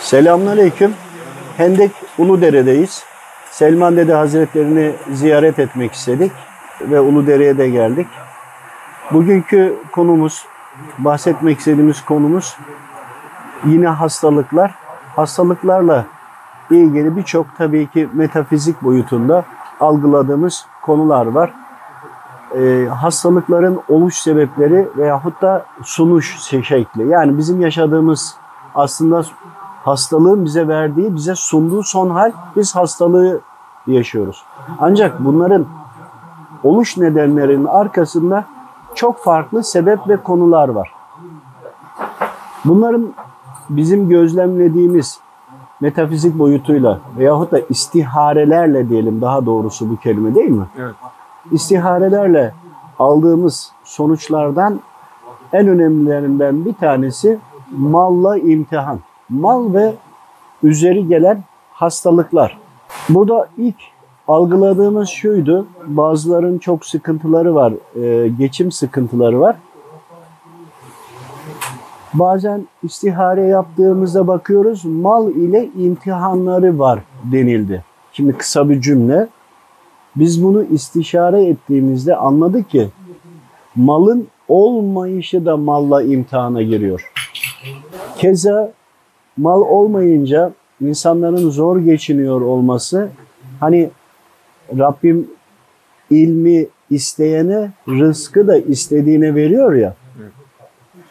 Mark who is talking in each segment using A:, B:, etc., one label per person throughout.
A: Selamünaleyküm. Hendek Uludere'deyiz. Selman Dede Hazretlerini ziyaret etmek istedik ve Uludere'ye de geldik. Bugünkü konumuz, bahsetmek istediğimiz konumuz yine hastalıklar. Hastalıklarla ilgili birçok tabii ki metafizik boyutunda algıladığımız konular var. Ee, hastalıkların oluş sebepleri veyahut da sunuş şekli. Yani bizim yaşadığımız aslında hastalığın bize verdiği, bize sunduğu son hal biz hastalığı yaşıyoruz. Ancak bunların oluş nedenlerinin arkasında çok farklı sebep ve konular var. Bunların bizim gözlemlediğimiz metafizik boyutuyla veyahut da istiharelerle diyelim daha doğrusu bu kelime değil mi?
B: Evet.
A: İstiharelerle aldığımız sonuçlardan en önemlilerinden bir tanesi malla imtihan. Mal ve üzeri gelen hastalıklar. Burada ilk algıladığımız şuydu. Bazıların çok sıkıntıları var. e, geçim sıkıntıları var. Bazen istihare yaptığımızda bakıyoruz mal ile imtihanları var denildi. Şimdi kısa bir cümle. Biz bunu istişare ettiğimizde anladık ki malın olmayışı da malla imtihana giriyor. Keza mal olmayınca insanların zor geçiniyor olması hani Rabbim ilmi isteyene rızkı da istediğine veriyor ya.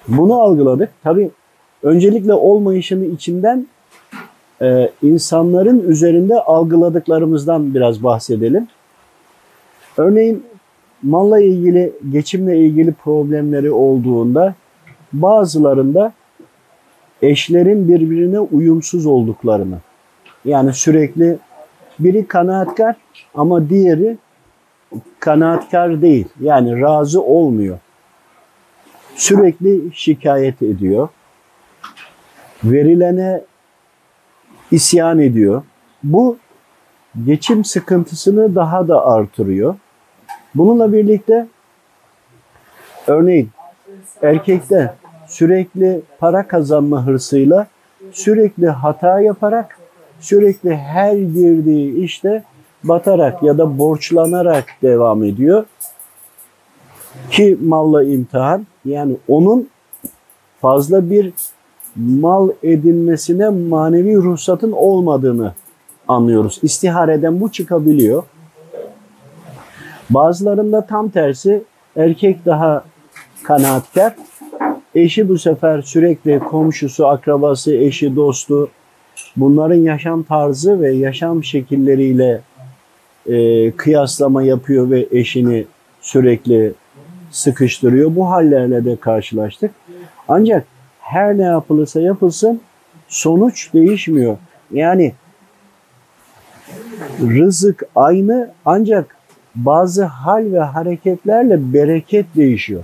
A: Bunu algıladık. Tabii öncelikle olmayışını içinden e, insanların üzerinde algıladıklarımızdan biraz bahsedelim. Örneğin malla ilgili, geçimle ilgili problemleri olduğunda bazılarında eşlerin birbirine uyumsuz olduklarını. Yani sürekli biri kanaatkar ama diğeri kanaatkar değil. Yani razı olmuyor. Sürekli şikayet ediyor. Verilene isyan ediyor. Bu geçim sıkıntısını daha da artırıyor. Bununla birlikte örneğin erkekte sürekli para kazanma hırsıyla sürekli hata yaparak sürekli her girdiği işte batarak ya da borçlanarak devam ediyor. Ki malla imtihan yani onun fazla bir mal edinmesine manevi ruhsatın olmadığını anlıyoruz. İstihareden bu çıkabiliyor. Bazılarında tam tersi erkek daha kanaatkar. Eşi bu sefer sürekli komşusu, akrabası, eşi, dostu bunların yaşam tarzı ve yaşam şekilleriyle e, kıyaslama yapıyor ve eşini sürekli sıkıştırıyor. Bu hallerle de karşılaştık. Ancak her ne yapılırsa yapılsın sonuç değişmiyor. Yani rızık aynı ancak bazı hal ve hareketlerle bereket değişiyor.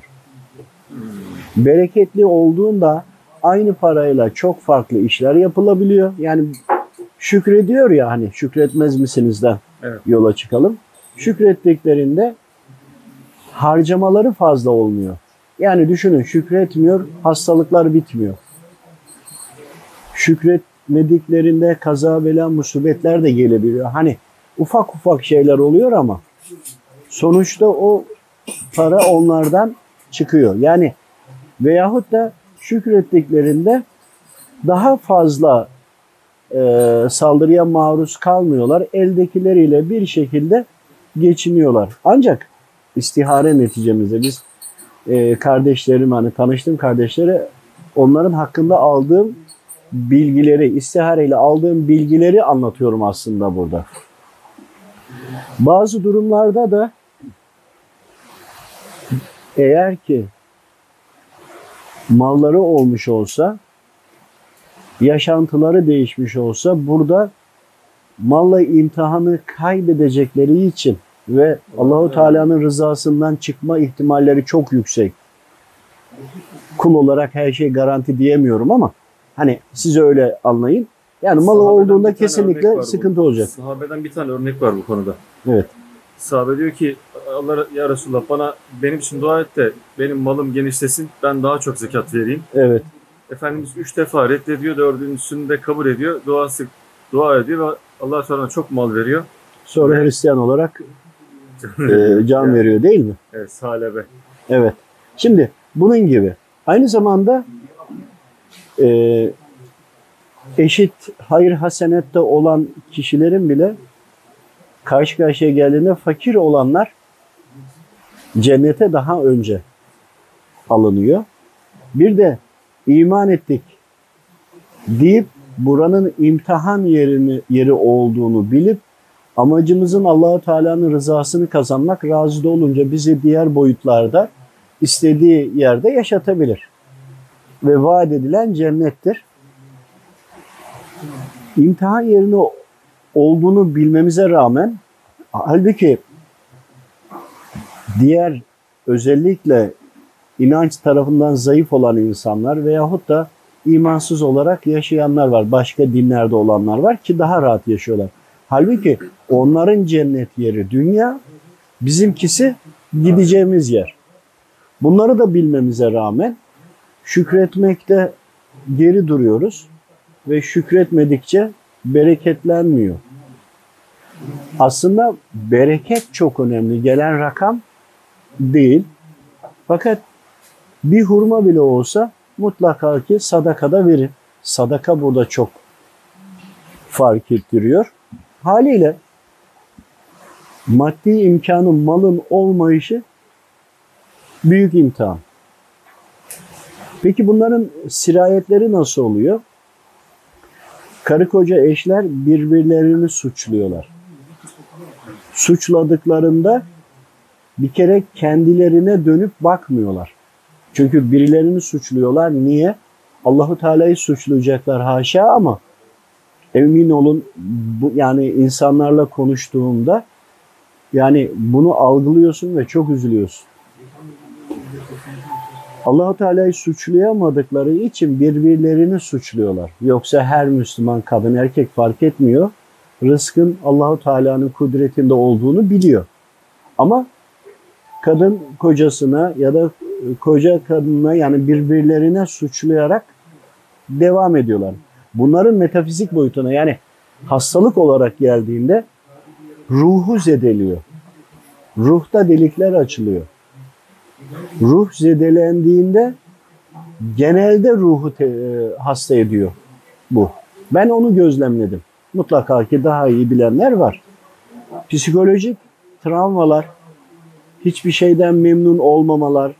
A: Bereketli olduğunda aynı parayla çok farklı işler yapılabiliyor. Yani şükrediyor ya hani şükretmez misinizden
B: Evet.
A: yola çıkalım. Şükrettiklerinde harcamaları fazla olmuyor. Yani düşünün şükretmiyor, hastalıklar bitmiyor. Şükretmediklerinde kaza bela musibetler de gelebiliyor. Hani ufak ufak şeyler oluyor ama sonuçta o para onlardan çıkıyor. Yani veyahut da şükrettiklerinde daha fazla e, saldırıya maruz kalmıyorlar. Eldekileriyle bir şekilde geçiniyorlar. Ancak istihare neticemizde biz e, kardeşlerim hani tanıştığım kardeşlere onların hakkında aldığım bilgileri, istihareyle aldığım bilgileri anlatıyorum aslında burada. Bazı durumlarda da eğer ki malları olmuş olsa, yaşantıları değişmiş olsa burada malla imtihanı kaybedecekleri için ve Allahu Teala'nın rızasından çıkma ihtimalleri çok yüksek. Kul olarak her şey garanti diyemiyorum ama hani siz öyle anlayın. Yani malı
B: Sahabeden
A: olduğunda kesinlikle
B: var bu.
A: sıkıntı olacak.
B: Sahabeden bir tane örnek var bu konuda.
A: Evet.
B: Sahabe diyor ki Allah ya Resulullah bana benim için dua et de benim malım genişlesin ben daha çok zekat vereyim.
A: Evet.
B: Efendimiz üç defa reddediyor dördüncüsünü de kabul ediyor. Duası, dua ediyor ve Allah sonra çok mal veriyor.
A: Sonra Hristiyan olarak e, can veriyor değil mi?
B: Evet salebe.
A: Evet. Şimdi bunun gibi. Aynı zamanda e, eşit hayır hasenette olan kişilerin bile karşı karşıya geldiğinde fakir olanlar cennete daha önce alınıyor. Bir de iman ettik deyip buranın imtihan yerini yeri olduğunu bilip amacımızın Allahu Teala'nın rızasını kazanmak razı da olunca bizi diğer boyutlarda istediği yerde yaşatabilir. Ve vaat edilen cennettir. İmtihan yerine olduğunu bilmemize rağmen halbuki diğer özellikle inanç tarafından zayıf olan insanlar veyahut da imansız olarak yaşayanlar var. Başka dinlerde olanlar var ki daha rahat yaşıyorlar. Halbuki onların cennet yeri dünya, bizimkisi gideceğimiz yer. Bunları da bilmemize rağmen şükretmekte geri duruyoruz ve şükretmedikçe bereketlenmiyor. Aslında bereket çok önemli. Gelen rakam değil. Fakat bir hurma bile olsa mutlaka ki sadakada verin. Sadaka burada çok fark ettiriyor. Haliyle maddi imkanın, malın olmayışı büyük imtihan. Peki bunların sirayetleri nasıl oluyor? Karı koca eşler birbirlerini suçluyorlar. Suçladıklarında bir kere kendilerine dönüp bakmıyorlar. Çünkü birilerini suçluyorlar. Niye? Allahu Teala'yı suçlayacaklar haşa ama emin olun bu yani insanlarla konuştuğumda yani bunu algılıyorsun ve çok üzülüyorsun. Allahu Teala'yı suçlayamadıkları için birbirlerini suçluyorlar. Yoksa her Müslüman kadın erkek fark etmiyor. Rızkın Allahu Teala'nın kudretinde olduğunu biliyor. Ama kadın kocasına ya da koca kadına yani birbirlerine suçlayarak devam ediyorlar. Bunların metafizik boyutuna yani hastalık olarak geldiğinde ruhu zedeliyor. Ruhta delikler açılıyor. Ruh zedelendiğinde genelde ruhu e, hasta ediyor bu. Ben onu gözlemledim. Mutlaka ki daha iyi bilenler var. Psikolojik travmalar, hiçbir şeyden memnun olmamalar,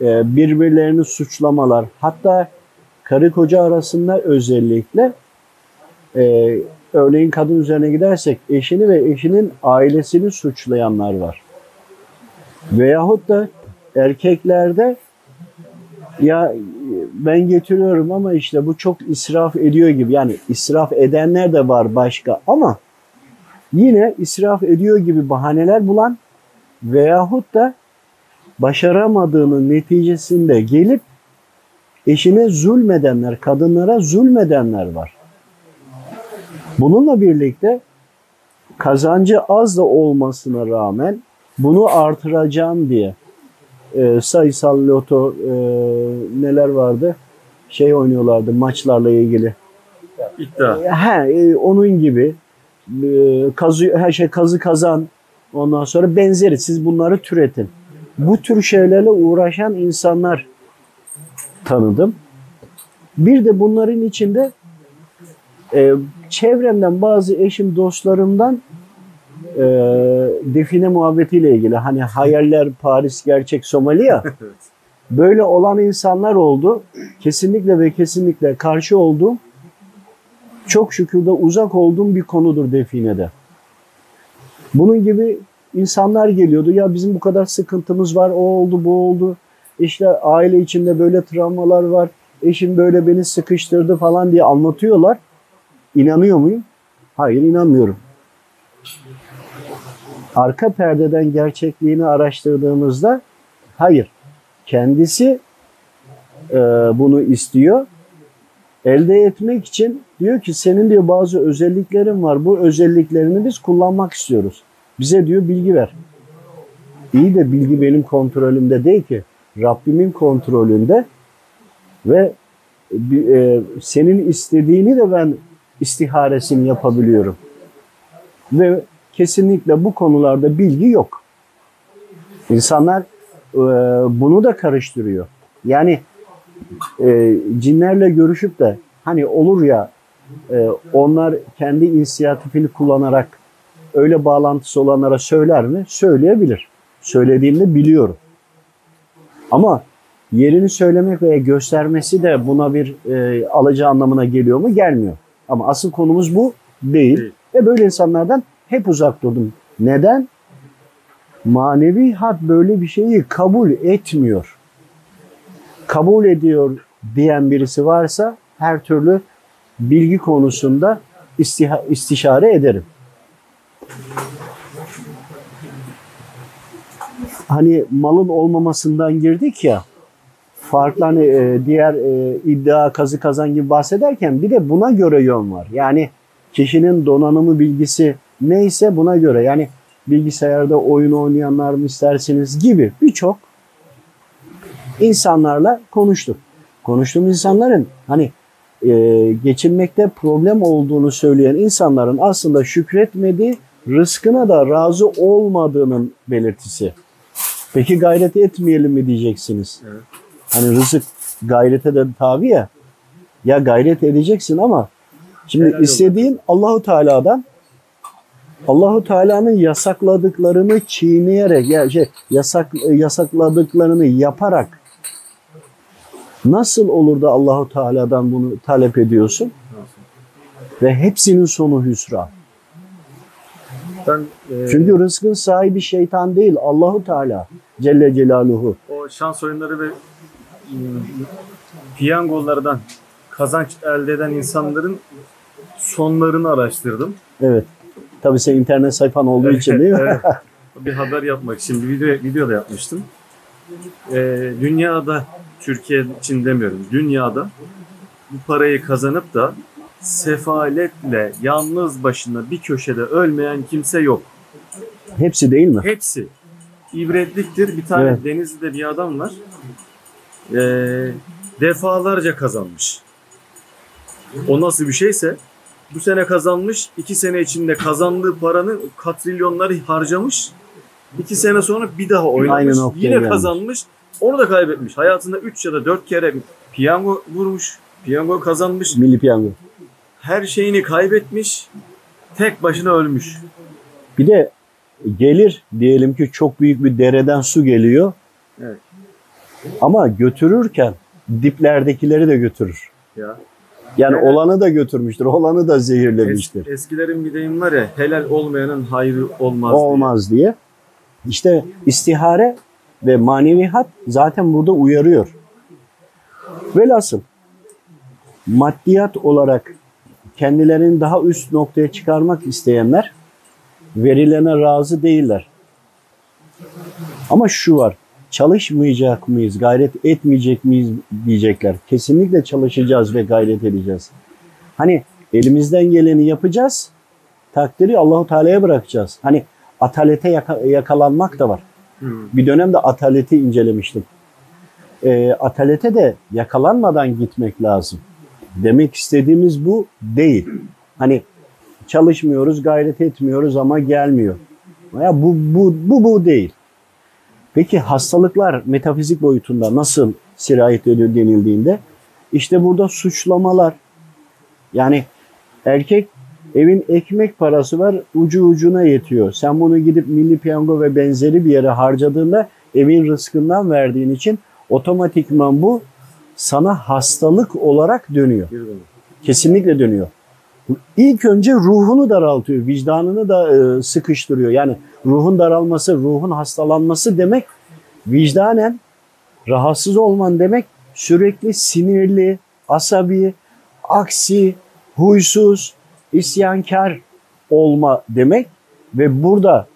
A: e, birbirlerini suçlamalar, hatta karı koca arasında özellikle e, örneğin kadın üzerine gidersek eşini ve eşinin ailesini suçlayanlar var. Veyahut da erkeklerde ya ben getiriyorum ama işte bu çok israf ediyor gibi. Yani israf edenler de var başka ama yine israf ediyor gibi bahaneler bulan veyahut da başaramadığının neticesinde gelip eşine zulmedenler, kadınlara zulmedenler var. Bununla birlikte kazancı az da olmasına rağmen bunu artıracağım diye e, sayısal loto e, neler vardı? Şey oynuyorlardı maçlarla ilgili.
B: İddia.
A: He, e, onun gibi e, kazı her şey kazı kazan ondan sonra benzeri siz bunları türetin. Bu tür şeylerle uğraşan insanlar tanıdım. Bir de bunların içinde e, çevremden bazı eşim dostlarımdan e, define muhabbetiyle ilgili hani hayaller Paris gerçek Somali ya böyle olan insanlar oldu. Kesinlikle ve kesinlikle karşı olduğum çok şükür de uzak olduğum bir konudur definede. Bunun gibi insanlar geliyordu. Ya bizim bu kadar sıkıntımız var. O oldu, bu oldu. İşte aile içinde böyle travmalar var. Eşim böyle beni sıkıştırdı falan diye anlatıyorlar. İnanıyor muyum? Hayır inanmıyorum. Arka perdeden gerçekliğini araştırdığımızda hayır. Kendisi e, bunu istiyor. Elde etmek için diyor ki senin diyor bazı özelliklerin var. Bu özelliklerini biz kullanmak istiyoruz. Bize diyor bilgi ver. İyi de bilgi benim kontrolümde değil ki. Rabbimin kontrolünde ve e, senin istediğini de ben istiharesini yapabiliyorum. Ve kesinlikle bu konularda bilgi yok. İnsanlar e, bunu da karıştırıyor. Yani e, cinlerle görüşüp de hani olur ya e, onlar kendi inisiyatifini kullanarak öyle bağlantısı olanlara söyler mi? Söyleyebilir. Söylediğimde biliyorum. Ama yerini söylemek veya göstermesi de buna bir e, alıcı anlamına geliyor mu? Gelmiyor. Ama asıl konumuz bu değil.
B: Değil.
A: Ve böyle insanlardan hep uzak durdum. Neden? Manevi hat böyle bir şeyi kabul etmiyor. Kabul ediyor diyen birisi varsa her türlü bilgi konusunda istişare ederim. Hani malın olmamasından girdik ya farklı hani e, diğer e, iddia kazı kazan gibi bahsederken bir de buna göre yön var. Yani kişinin donanımı bilgisi neyse buna göre yani bilgisayarda oyun oynayanlar mı isterseniz gibi birçok insanlarla konuştuk. Konuştuğum insanların hani e, geçinmekte problem olduğunu söyleyen insanların aslında şükretmediği, rızkına da razı olmadığının belirtisi. Peki gayret etmeyelim mi diyeceksiniz?
B: Evet.
A: Hani rızık gayrete de tabi ya. Ya gayret edeceksin ama şimdi
B: Helal
A: istediğin Allahu Teala'dan Allahu Teala'nın yasakladıklarını çiğneyerek ya şey yasak yasakladıklarını yaparak nasıl olur da Allahu Teala'dan bunu talep ediyorsun? Ve hepsinin sonu hüsran.
B: Ben e,
A: Çünkü rızkın sahibi şeytan değil Allahu Teala Celle Celaluhu.
B: o şans oyunları ve e, piyangolardan kazanç elde eden insanların sonlarını araştırdım.
A: Evet. Tabii sen internet sayfan olduğu için değil mi?
B: Evet. bir haber yapmak için bir video, video da yapmıştım. Ee, dünyada, Türkiye için demiyorum, dünyada bu parayı kazanıp da sefaletle yalnız başına bir köşede ölmeyen kimse yok.
A: Hepsi değil mi?
B: Hepsi ibretliktir. Bir tane
A: Evet.
B: Denizli'de bir adam var. Ee, defalarca kazanmış. O nasıl bir şeyse bu sene kazanmış, iki sene içinde kazandığı paranın katrilyonları harcamış. İki sene sonra bir daha oynamış,
A: Aynı
B: yine
A: gelmiş.
B: kazanmış, onu da kaybetmiş. Hayatında 3 ya da 4 kere piyango vurmuş, piyango kazanmış,
A: Milli Piyango.
B: her şeyini kaybetmiş, tek başına ölmüş.
A: Bir de gelir diyelim ki çok büyük bir dereden su geliyor.
B: Evet.
A: Ama götürürken diplerdekileri de götürür.
B: Ya.
A: Yani
B: Evet.
A: olanı da götürmüştür, olanı da
B: Es-
A: zehirlemiştir.
B: eskilerin bir deyim var ya, helal olmayanın hayrı olmaz. diye.
A: Olmaz diye. İşte istihare ve maneviyat zaten burada uyarıyor. Velhasıl maddiyat olarak kendilerini daha üst noktaya çıkarmak isteyenler verilene razı değiller. Ama şu var. Çalışmayacak mıyız, gayret etmeyecek miyiz diyecekler. Kesinlikle çalışacağız ve gayret edeceğiz. Hani elimizden geleni yapacağız. Takdiri Allahu Teala'ya bırakacağız. Hani atalete yaka- yakalanmak da var.
B: Hı.
A: Bir dönemde ataleti incelemiştim. Ee, atalete de yakalanmadan gitmek lazım. Demek istediğimiz bu değil. Hani çalışmıyoruz, gayret etmiyoruz ama gelmiyor. Ya bu bu bu bu değil. Peki hastalıklar metafizik boyutunda nasıl sirayet ediyor denildiğinde işte burada suçlamalar yani erkek evin ekmek parası var ucu ucuna yetiyor. Sen bunu gidip milli piyango ve benzeri bir yere harcadığında evin rızkından verdiğin için otomatikman bu sana hastalık olarak dönüyor. Kesinlikle dönüyor. İlk önce ruhunu daraltıyor, vicdanını da e, sıkıştırıyor. Yani ruhun daralması, ruhun hastalanması demek vicdanen rahatsız olman demek sürekli sinirli, asabi, aksi, huysuz, isyankar olma demek ve burada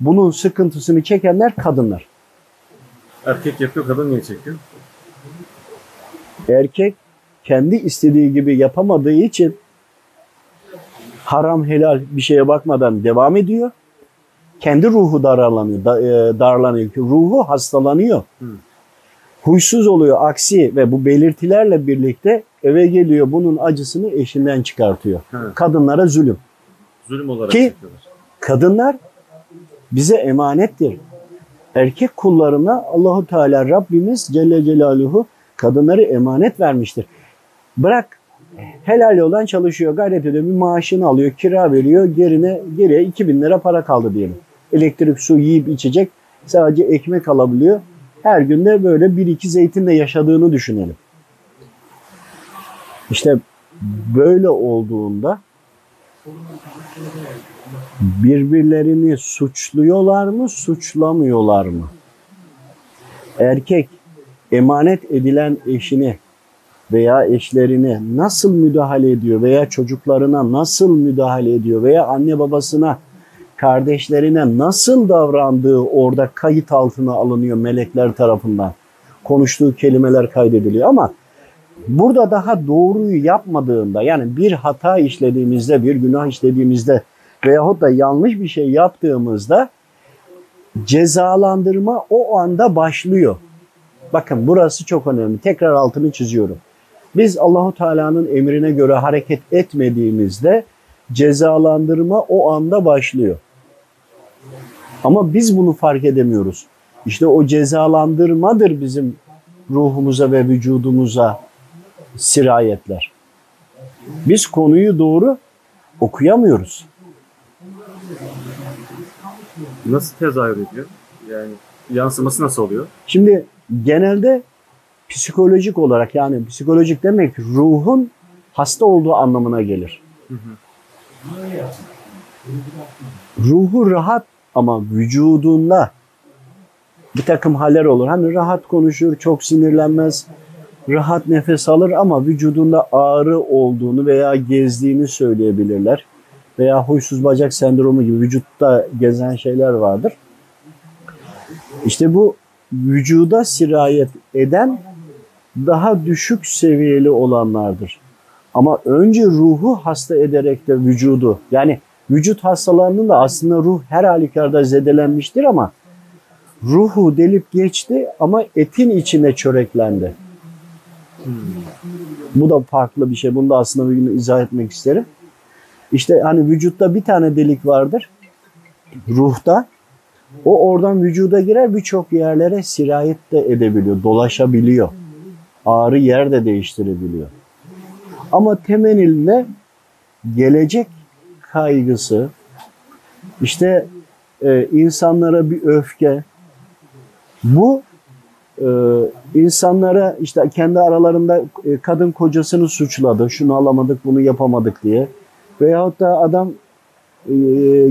A: bunun sıkıntısını çekenler kadınlar.
B: Erkek yapıyor, kadın niye çekiyor?
A: Erkek kendi istediği gibi yapamadığı için haram helal bir şeye bakmadan devam ediyor. Kendi ruhu darlanıyor, da, e, darlanıyor. Ruhu hastalanıyor.
B: Hı.
A: Huysuz oluyor aksi ve bu belirtilerle birlikte eve geliyor bunun acısını eşinden çıkartıyor.
B: Hı.
A: Kadınlara zulüm.
B: Zulüm olarak
A: Ki-
B: yapıyorlar.
A: Kadınlar bize emanettir. Erkek kullarına Allahu Teala Rabbimiz Celle Celaluhu kadınları emanet vermiştir. Bırak helal olan çalışıyor, gayret ediyor, bir maaşını alıyor, kira veriyor, gerine geriye 2000 lira para kaldı diyelim. Elektrik, su yiyip içecek, sadece ekmek alabiliyor. Her günde böyle bir iki zeytinle yaşadığını düşünelim. İşte böyle olduğunda birbirlerini suçluyorlar mı, suçlamıyorlar mı? Erkek emanet edilen eşini veya eşlerine nasıl müdahale ediyor veya çocuklarına nasıl müdahale ediyor veya anne babasına, kardeşlerine nasıl davrandığı orada kayıt altına alınıyor melekler tarafından. Konuştuğu kelimeler kaydediliyor ama burada daha doğruyu yapmadığında yani bir hata işlediğimizde, bir günah işlediğimizde veyahut da yanlış bir şey yaptığımızda cezalandırma o anda başlıyor. Bakın burası çok önemli. Tekrar altını çiziyorum. Biz Allahu Teala'nın emrine göre hareket etmediğimizde cezalandırma o anda başlıyor. Ama biz bunu fark edemiyoruz. İşte o cezalandırmadır bizim ruhumuza ve vücudumuza sirayetler. Biz konuyu doğru okuyamıyoruz.
B: Nasıl tezahür ediyor? Yani yansıması nasıl oluyor?
A: Şimdi genelde psikolojik olarak yani psikolojik demek ruhun hasta olduğu anlamına gelir. Ruhu rahat ama vücudunda bir takım haller olur. Hani rahat konuşur, çok sinirlenmez, rahat nefes alır ama vücudunda ağrı olduğunu veya gezdiğini söyleyebilirler. Veya huysuz bacak sendromu gibi vücutta gezen şeyler vardır. İşte bu vücuda sirayet eden daha düşük seviyeli olanlardır. Ama önce ruhu hasta ederek de vücudu yani vücut hastalarının da aslında ruh her halükarda zedelenmiştir ama ruhu delip geçti ama etin içine çöreklendi. Bu da farklı bir şey. Bunu da aslında bir gün izah etmek isterim. İşte hani vücutta bir tane delik vardır. Ruhta. O oradan vücuda girer birçok yerlere sirayet de edebiliyor. Dolaşabiliyor. Ağrı yer de değiştirebiliyor. Ama temelinde gelecek kaygısı, işte e, insanlara bir öfke, bu e, insanlara işte kendi aralarında e, kadın kocasını suçladı. Şunu alamadık, bunu yapamadık diye. Veyahut da adam e,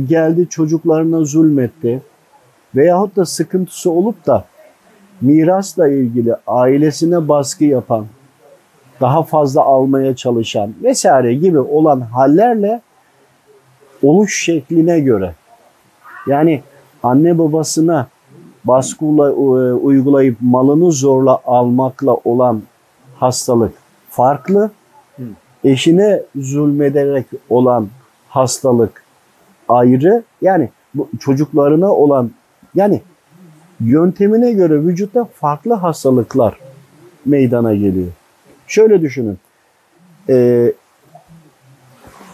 A: geldi çocuklarına zulmetti. Veyahut da sıkıntısı olup da mirasla ilgili ailesine baskı yapan, daha fazla almaya çalışan vesaire gibi olan hallerle oluş şekline göre yani anne babasına baskı u- uygulayıp malını zorla almakla olan hastalık farklı. Eşine zulmederek olan hastalık ayrı. Yani bu çocuklarına olan yani yöntemine göre vücutta farklı hastalıklar meydana geliyor. Şöyle düşünün. Ee,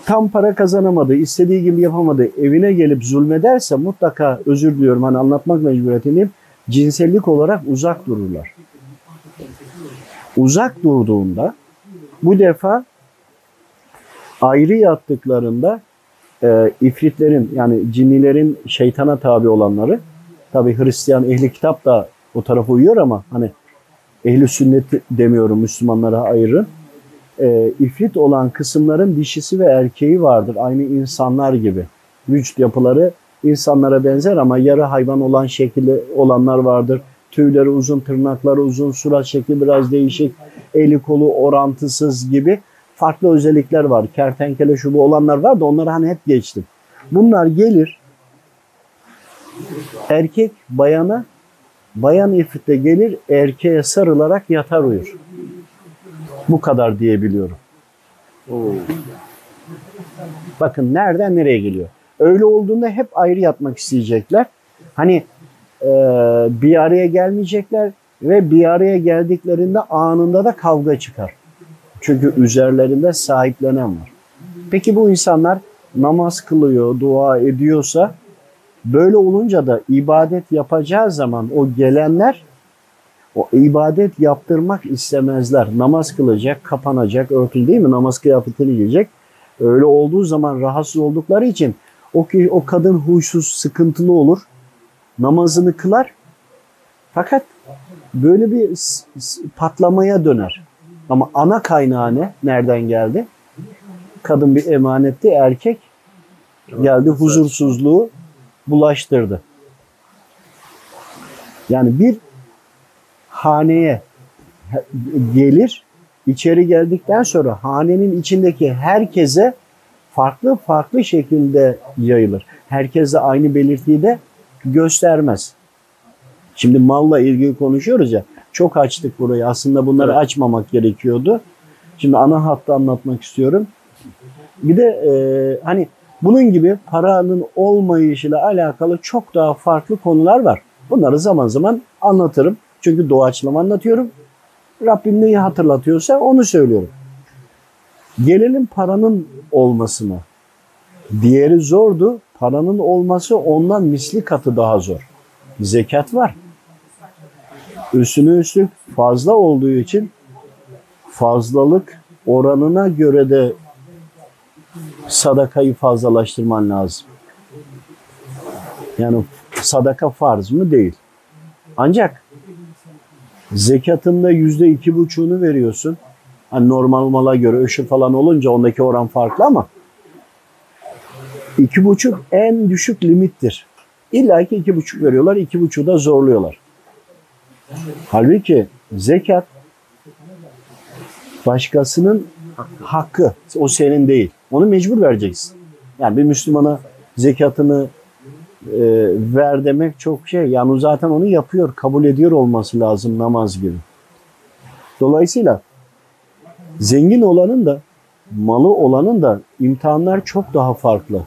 A: tam para kazanamadı, istediği gibi yapamadı, evine gelip zulmederse mutlaka özür diliyorum hani anlatmak mecburiyetindeyim. Cinsellik olarak uzak dururlar. Uzak durduğunda bu defa ayrı yattıklarında e, ifritlerin yani cinnilerin şeytana tabi olanları tabi Hristiyan ehli kitap da o tarafa uyuyor ama hani ehli sünnet demiyorum Müslümanlara ayrı. E, ifrit olan kısımların dişisi ve erkeği vardır. Aynı insanlar gibi. Vücut yapıları insanlara benzer ama yarı hayvan olan şekilde olanlar vardır. Tüyleri uzun, tırnakları uzun, surat şekli biraz değişik, eli kolu orantısız gibi farklı özellikler var. Kertenkele şu bu olanlar var da onları hani hep geçtim. Bunlar gelir erkek bayana bayan ifritte gelir erkeğe sarılarak yatar uyur. Bu kadar diyebiliyorum.
B: Oo.
A: Bakın nereden nereye geliyor. Öyle olduğunda hep ayrı yatmak isteyecekler. Hani e, bir araya gelmeyecekler ve bir araya geldiklerinde anında da kavga çıkar. Çünkü üzerlerinde sahiplenen var. Peki bu insanlar namaz kılıyor, dua ediyorsa böyle olunca da ibadet yapacağı zaman o gelenler o ibadet yaptırmak istemezler. Namaz kılacak, kapanacak, örtülü değil mi? Namaz kıyafetini giyecek. Öyle olduğu zaman rahatsız oldukları için o ki o kadın huysuz, sıkıntılı olur. Namazını kılar. Fakat böyle bir patlamaya döner. Ama ana kaynağı ne? Nereden geldi? Kadın bir emanetti, erkek geldi huzursuzluğu bulaştırdı. Yani bir haneye gelir, içeri geldikten sonra hanenin içindeki herkese farklı farklı şekilde yayılır. Herkese aynı belirtiyi de göstermez. Şimdi malla ilgili konuşuyoruz ya. Çok açtık burayı. Aslında bunları
B: Evet.
A: açmamak gerekiyordu. Şimdi ana hattı anlatmak istiyorum. Bir de e, hani bunun gibi paranın olmayışıyla alakalı çok daha farklı konular var. Bunları zaman zaman anlatırım. Çünkü doğaçlama anlatıyorum. Rabbim neyi hatırlatıyorsa onu söylüyorum. Gelelim paranın olmasına. Diğeri zordu. Paranın olması ondan misli katı daha zor. Zekat var. Üstüne üstlük fazla olduğu için fazlalık oranına göre de sadakayı fazlalaştırman lazım. Yani sadaka farz mı? Değil. Ancak zekatında yüzde iki buçuğunu veriyorsun. Hani normal mala göre öşü falan olunca ondaki oran farklı ama iki buçuk en düşük limittir. İlla ki iki buçuk veriyorlar, iki buçuğu da zorluyorlar. Halbuki zekat başkasının hakkı. O senin değil. Onu mecbur vereceksin. Yani bir Müslümana zekatını e, ver demek çok şey. Yani zaten onu yapıyor, kabul ediyor olması lazım namaz gibi. Dolayısıyla zengin olanın da malı olanın da imtihanlar çok daha farklı.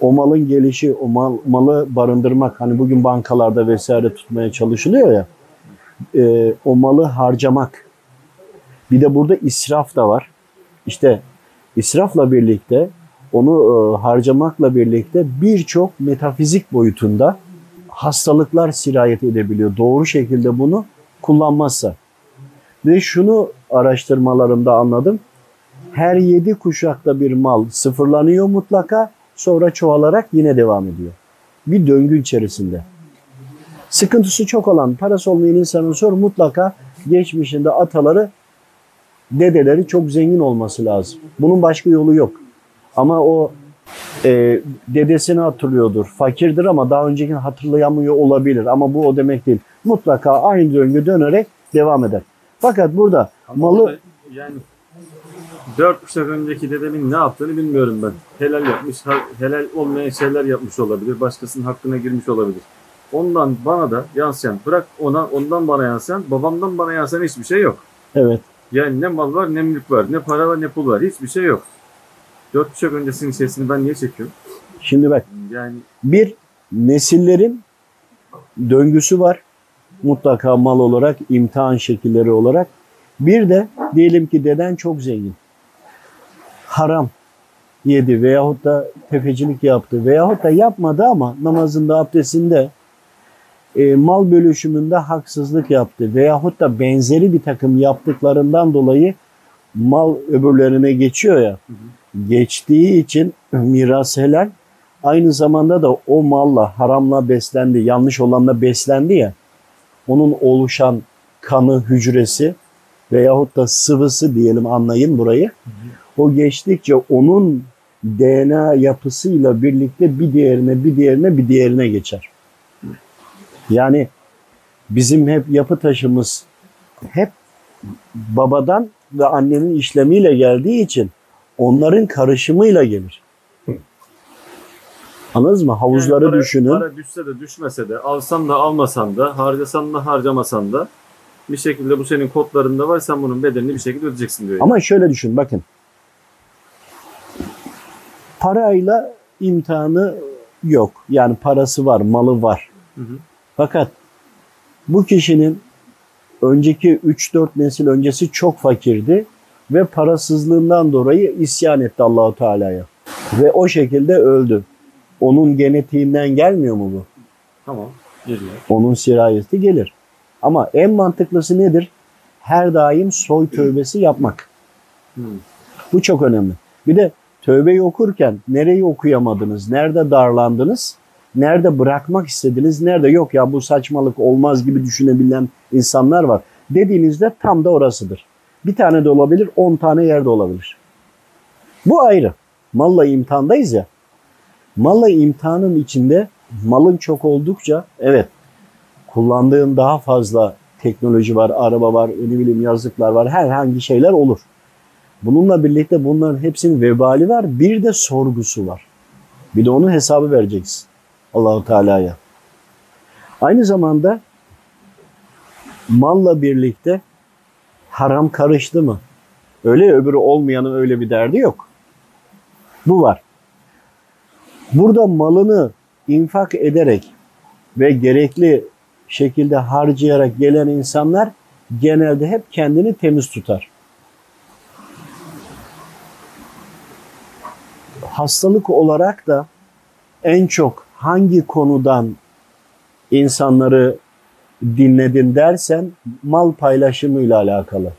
A: O malın gelişi, o mal, malı barındırmak hani bugün bankalarda vesaire tutmaya çalışılıyor ya. e, o malı harcamak. Bir de burada israf da var. İşte israfla birlikte onu e, harcamakla birlikte birçok metafizik boyutunda hastalıklar sirayet edebiliyor. Doğru şekilde bunu kullanmazsa. Ve şunu araştırmalarımda anladım. Her yedi kuşakta bir mal sıfırlanıyor mutlaka sonra çoğalarak yine devam ediyor. Bir döngü içerisinde. Sıkıntısı çok olan, parası olmayan insanın sor mutlaka geçmişinde ataları, dedeleri çok zengin olması lazım. Bunun başka yolu yok. Ama o e, dedesini hatırlıyordur, fakirdir ama daha öncekini hatırlayamıyor olabilir. Ama bu o demek değil. Mutlaka aynı döngü dönerek devam eder. Fakat burada
B: Ama
A: malı
B: orada yani dört kuşak önceki dedemin ne yaptığını bilmiyorum ben. Helal yapmış, helal olmayan şeyler yapmış olabilir. Başkasının hakkına girmiş olabilir. Ondan bana da yansıyan, bırak ona ondan bana yansıyan, babamdan bana yansıyan hiçbir şey yok.
A: evet
B: Yani ne mal var, ne mülk var, ne para var, ne pul var. Hiçbir şey yok. Dört kuşak öncesinin içerisini ben niye çekiyorum?
A: şimdi bak
B: Yani
A: bir nesillerin döngüsü var. Mutlaka mal olarak, imtihan şekilleri olarak. Bir de diyelim ki deden çok zengin. Haram yedi veyahut da tefecilik yaptı veyahut da yapmadı ama namazında, abdestinde e, mal bölüşümünde haksızlık yaptı veyahut da benzeri bir takım yaptıklarından dolayı mal öbürlerine geçiyor ya. Geçtiği için miras helal aynı zamanda da o malla haramla beslendi, yanlış olanla beslendi ya. Onun oluşan kanı, hücresi veyahut da sıvısı diyelim anlayın burayı. O geçtikçe onun DNA yapısıyla birlikte bir diğerine, bir diğerine, bir diğerine geçer. Yani bizim hep yapı taşımız hep babadan ve annenin işlemiyle geldiği için onların karışımıyla gelir. Anladınız mı? Havuzları
B: yani para-
A: düşünün.
B: Para düşse de düşmese de, alsan da almasan da, harcasan da harcamasan da bir şekilde bu senin kodlarında var. Sen bunun bedelini bir şekilde ödeyeceksin diyor.
A: Ama şöyle düşün bakın. Parayla imtihanı yok. Yani parası var, malı var.
B: Hı hı.
A: Fakat bu kişinin önceki 3-4 nesil öncesi çok fakirdi ve parasızlığından dolayı isyan etti Allahu Teala'ya. Ve o şekilde öldü. Onun genetiğinden gelmiyor mu bu?
B: Tamam. Geliyor.
A: Onun sirayeti gelir. Ama en mantıklısı nedir? Her daim soy tövbesi yapmak.
B: Hı.
A: Bu çok önemli. Bir de tövbeyi okurken nereyi okuyamadınız, nerede darlandınız, nerede bırakmak istediniz, nerede yok ya bu saçmalık olmaz gibi düşünebilen insanlar var. Dediğinizde tam da orasıdır. Bir tane de olabilir, on tane yerde olabilir. Bu ayrı. Malla imtihandayız ya. Malla imtihanın içinde malın çok oldukça evet kullandığın daha fazla teknoloji var, araba var, ne bileyim yazlıklar var, herhangi şeyler olur. Bununla birlikte bunların hepsinin vebali var. Bir de sorgusu var. Bir de onun hesabı vereceksin Allahu Teala'ya. Aynı zamanda malla birlikte haram karıştı mı? Öyle öbürü olmayanın öyle bir derdi yok. Bu var. Burada malını infak ederek ve gerekli şekilde harcayarak gelen insanlar genelde hep kendini temiz tutar. Hastalık olarak da en çok hangi konudan insanları dinledin dersen mal paylaşımıyla alakalı.